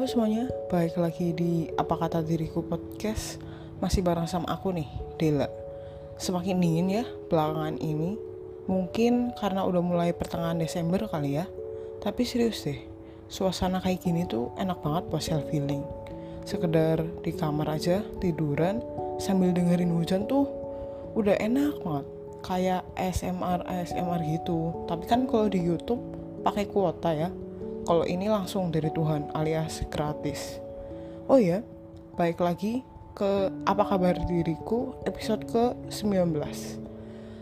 Halo semuanya, balik lagi di Apa Kata Diriku Podcast. Masih bareng sama aku nih, Dela. Semakin dingin ya belakangan ini. Mungkin karena udah mulai pertengahan Desember kali ya. Tapi serius deh, suasana kayak gini tuh enak banget buat self healing Sekedar di kamar aja, tiduran Sambil dengerin hujan tuh udah enak banget. Kayak ASMR, ASMR gitu. Tapi kan kalau di Youtube pakai kuota ya kalau ini langsung dari Tuhan alias gratis. Oh ya, baik lagi ke apa kabar diriku episode ke-19.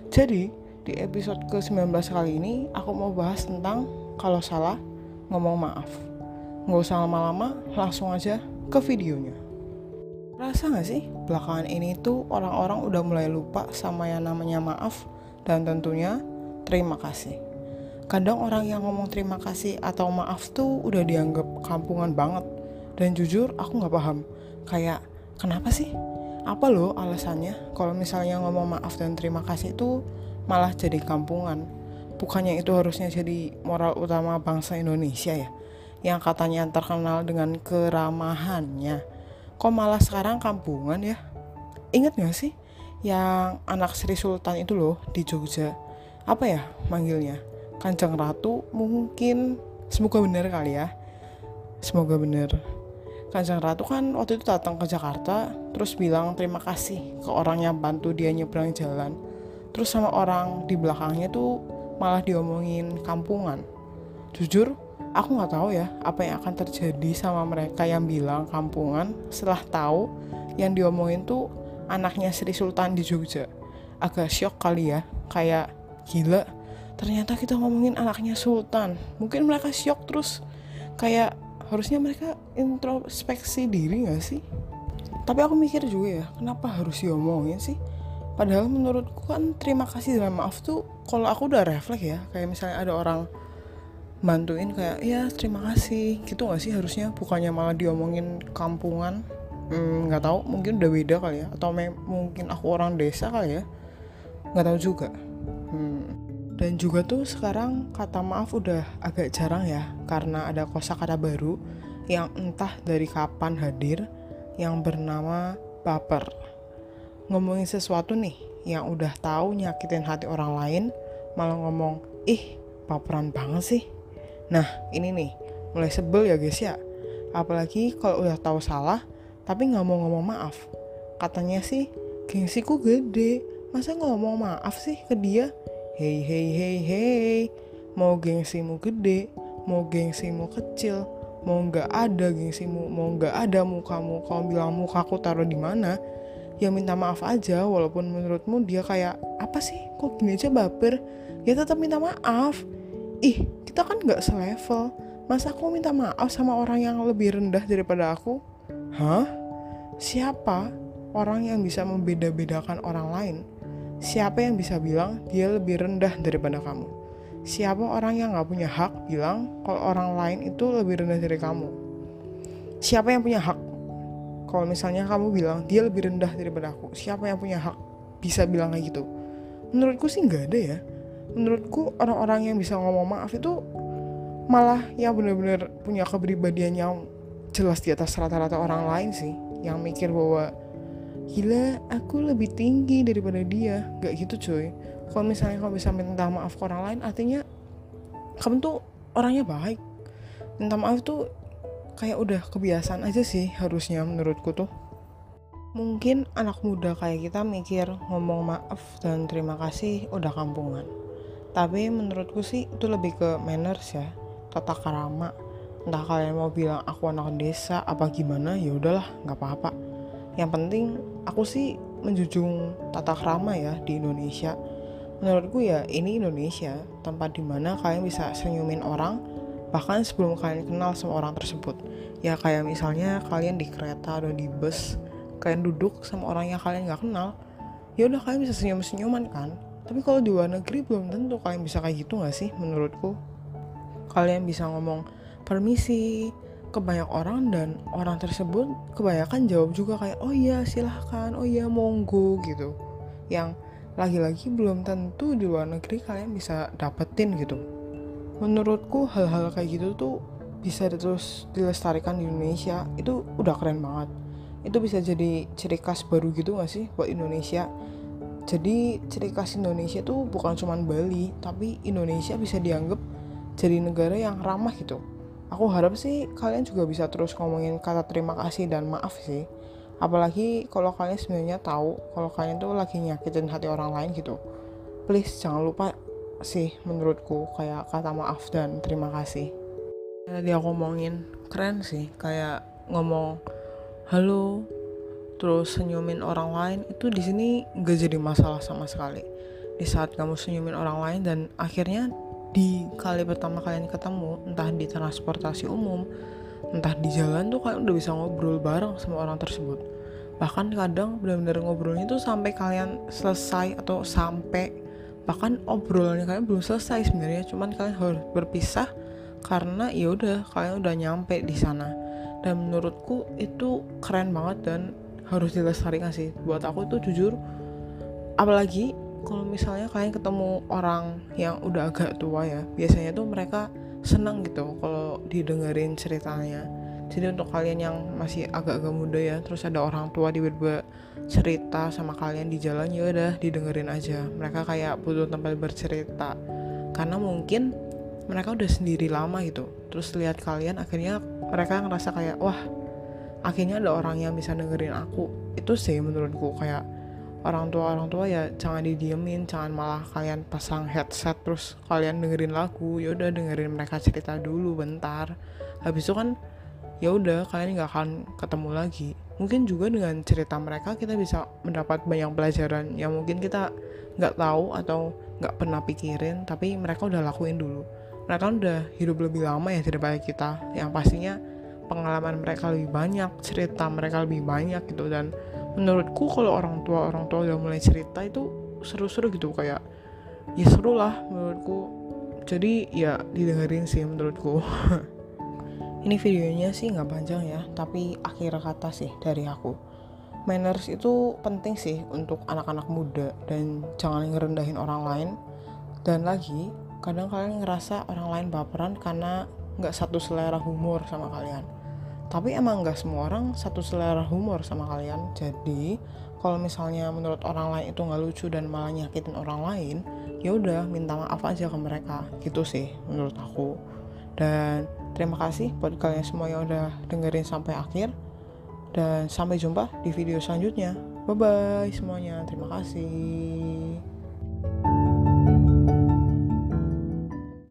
Jadi, di episode ke-19 kali ini aku mau bahas tentang kalau salah ngomong maaf. Nggak usah lama-lama, langsung aja ke videonya. Rasa gak sih belakangan ini tuh orang-orang udah mulai lupa sama yang namanya maaf dan tentunya terima kasih kadang orang yang ngomong terima kasih atau maaf tuh udah dianggap kampungan banget. Dan jujur aku nggak paham. Kayak kenapa sih? Apa loh alasannya? Kalau misalnya ngomong maaf dan terima kasih itu malah jadi kampungan. Bukannya itu harusnya jadi moral utama bangsa Indonesia ya? Yang katanya terkenal dengan keramahannya. Kok malah sekarang kampungan ya? Inget gak sih? Yang anak Sri Sultan itu loh di Jogja. Apa ya manggilnya Kanjeng Ratu mungkin. Semoga benar kali ya. Semoga benar Kanjeng Ratu kan waktu itu datang ke Jakarta terus bilang terima kasih ke orang yang bantu dia nyebrang jalan. Terus sama orang di belakangnya tuh malah diomongin kampungan. Jujur aku nggak tahu ya apa yang akan terjadi sama mereka yang bilang kampungan. Setelah tahu yang diomongin tuh anaknya Sri Sultan di Jogja. Agak syok kali ya kayak gila ternyata kita ngomongin anaknya Sultan. Mungkin mereka syok terus. Kayak harusnya mereka introspeksi diri gak sih? Tapi aku mikir juga ya kenapa harus diomongin sih? Padahal menurutku kan terima kasih dan maaf tuh kalau aku udah refleks ya. Kayak misalnya ada orang bantuin kayak ya terima kasih. Gitu gak sih harusnya? Bukannya malah diomongin kampungan? Hmm, nggak hmm, tahu. Mungkin udah beda kali ya. Atau mungkin aku orang desa kali ya. Nggak tahu juga. Hmm. Dan juga tuh sekarang kata maaf udah agak jarang ya karena ada kosakata baru yang entah dari kapan hadir yang bernama baper. Ngomongin sesuatu nih yang udah tahu nyakitin hati orang lain malah ngomong, "Ih, baperan banget sih." Nah, ini nih, mulai sebel ya guys ya. Apalagi kalau udah tahu salah tapi nggak mau ngomong maaf. Katanya sih, gengsiku gede. Masa ngomong maaf sih ke dia? Hei hei hei hei Mau gengsimu gede Mau gengsimu kecil Mau nggak ada gengsimu Mau nggak ada mukamu. Kalau bilang mukaku taruh di mana Ya minta maaf aja. Walaupun menurutmu dia kayak Apa sih? Kok gini aja baper? Ya tetap minta maaf. Ih kita kan nggak selevel. Masa aku minta maaf sama orang yang lebih rendah daripada aku? Hah? Siapa orang yang bisa membeda-bedakan orang lain? Siapa yang bisa bilang dia lebih rendah daripada kamu? Siapa orang yang gak punya hak bilang kalau orang lain itu lebih rendah dari kamu? Siapa yang punya hak? Kalau misalnya kamu bilang dia lebih rendah daripada aku, siapa yang punya hak bisa bilang kayak gitu? Menurutku sih nggak ada ya. Menurutku orang-orang yang bisa ngomong maaf itu malah yang benar-benar punya kepribadian yang jelas di atas rata-rata orang lain sih. Yang mikir bahwa gila aku lebih tinggi daripada dia. Gak gitu cuy. Kalau misalnya kamu bisa minta maaf ke orang lain artinya kamu tuh orangnya baik. Minta maaf tuh kayak udah kebiasaan aja sih harusnya menurutku tuh. Mungkin anak muda kayak kita mikir ngomong maaf dan terima kasih udah kampungan. Tapi menurutku sih itu lebih ke manners ya tata karama entah kalian mau bilang aku anak desa apa gimana? Ya udahlah nggak apa-apa. Yang penting aku sih menjunjung tata krama ya di Indonesia. Menurutku ya ini Indonesia tempat di mana kalian bisa senyumin orang bahkan sebelum kalian kenal sama orang tersebut. Ya kayak misalnya kalian di kereta atau di bus kalian duduk sama orang yang kalian nggak kenal ya udah kalian bisa senyum senyuman kan? Tapi kalau di luar negeri belum tentu kalian bisa kayak gitu nggak sih menurutku? Kalian bisa ngomong permisi ke banyak orang dan orang tersebut kebanyakan jawab juga kayak oh iya silahkan. Oh iya monggo gitu. Yang lagi-lagi belum tentu di luar negeri kalian bisa dapetin gitu. Menurutku hal-hal kayak gitu tuh bisa terus dilestarikan di Indonesia. Itu udah keren banget. Itu bisa jadi ciri khas baru gitu gak sih buat Indonesia? Jadi ciri khas Indonesia tuh bukan cuma Bali tapi Indonesia bisa dianggap jadi negara yang ramah gitu aku harap sih kalian juga bisa terus ngomongin kata terima kasih dan maaf sih. Apalagi kalau kalian sebenarnya tahu kalau kalian tuh lagi nyakitin hati orang lain gitu. Please jangan lupa sih menurutku kayak kata maaf dan terima kasih. Tadi aku ngomongin keren sih. Kayak ngomong halo terus senyumin orang lain itu di sini gak jadi masalah sama sekali. Di saat kamu senyumin orang lain dan akhirnya di kali pertama kalian ketemu entah di transportasi umum entah di jalan tuh kalian udah bisa ngobrol bareng sama orang tersebut. Bahkan kadang benar-benar ngobrolnya tuh sampai kalian selesai atau sampai bahkan obrolannya kalian belum selesai sebenarnya. Cuman kalian harus berpisah karena ya udah kalian udah nyampe di sana. Dan menurutku itu keren banget dan harus dilestarikan sih. Buat aku itu jujur apalagi kalau misalnya kalian ketemu orang yang udah agak tua ya biasanya tuh mereka seneng gitu kalau didengerin ceritanya. Jadi untuk kalian yang masih agak-agak muda ya terus ada orang tua di tiba cerita sama kalian di jalan ya udah didengerin aja. Mereka kayak butuh tempat bercerita. Karena mungkin mereka udah sendiri lama gitu. Terus lihat kalian akhirnya mereka ngerasa kayak wah akhirnya ada orang yang bisa dengerin aku. Itu sih menurutku kayak orang tua orang tua ya jangan didiemin jangan malah kalian pasang headset terus kalian dengerin lagu ya udah dengerin mereka cerita dulu bentar. Habis itu kan ya udah kalian nggak akan ketemu lagi. Mungkin juga dengan cerita mereka kita bisa mendapat banyak pelajaran. Yang mungkin kita nggak tahu atau nggak pernah pikirin tapi mereka udah lakuin dulu. Mereka udah hidup lebih lama ya daripada kita. Yang pastinya pengalaman mereka lebih banyak cerita mereka lebih banyak gitu. Dan menurutku kalau orang tua orang tua udah mulai cerita itu seru-seru gitu kayak ya seru lah menurutku. Jadi ya didengerin sih menurutku. Ini videonya sih nggak panjang ya tapi akhir kata sih dari aku. Manners itu penting sih untuk anak-anak muda dan jangan ngerendahin orang lain. Dan lagi kadang kalian ngerasa orang lain baperan karena nggak satu selera humor sama kalian tapi emang nggak semua orang satu selera humor sama kalian. Jadi kalau misalnya menurut orang lain itu nggak lucu dan malah nyakitin orang lain ya udah minta maaf aja ke mereka. Gitu sih menurut aku. Dan terima kasih buat kalian semua yang udah dengerin sampai akhir. Dan sampai jumpa di video selanjutnya. Bye bye semuanya. Terima kasih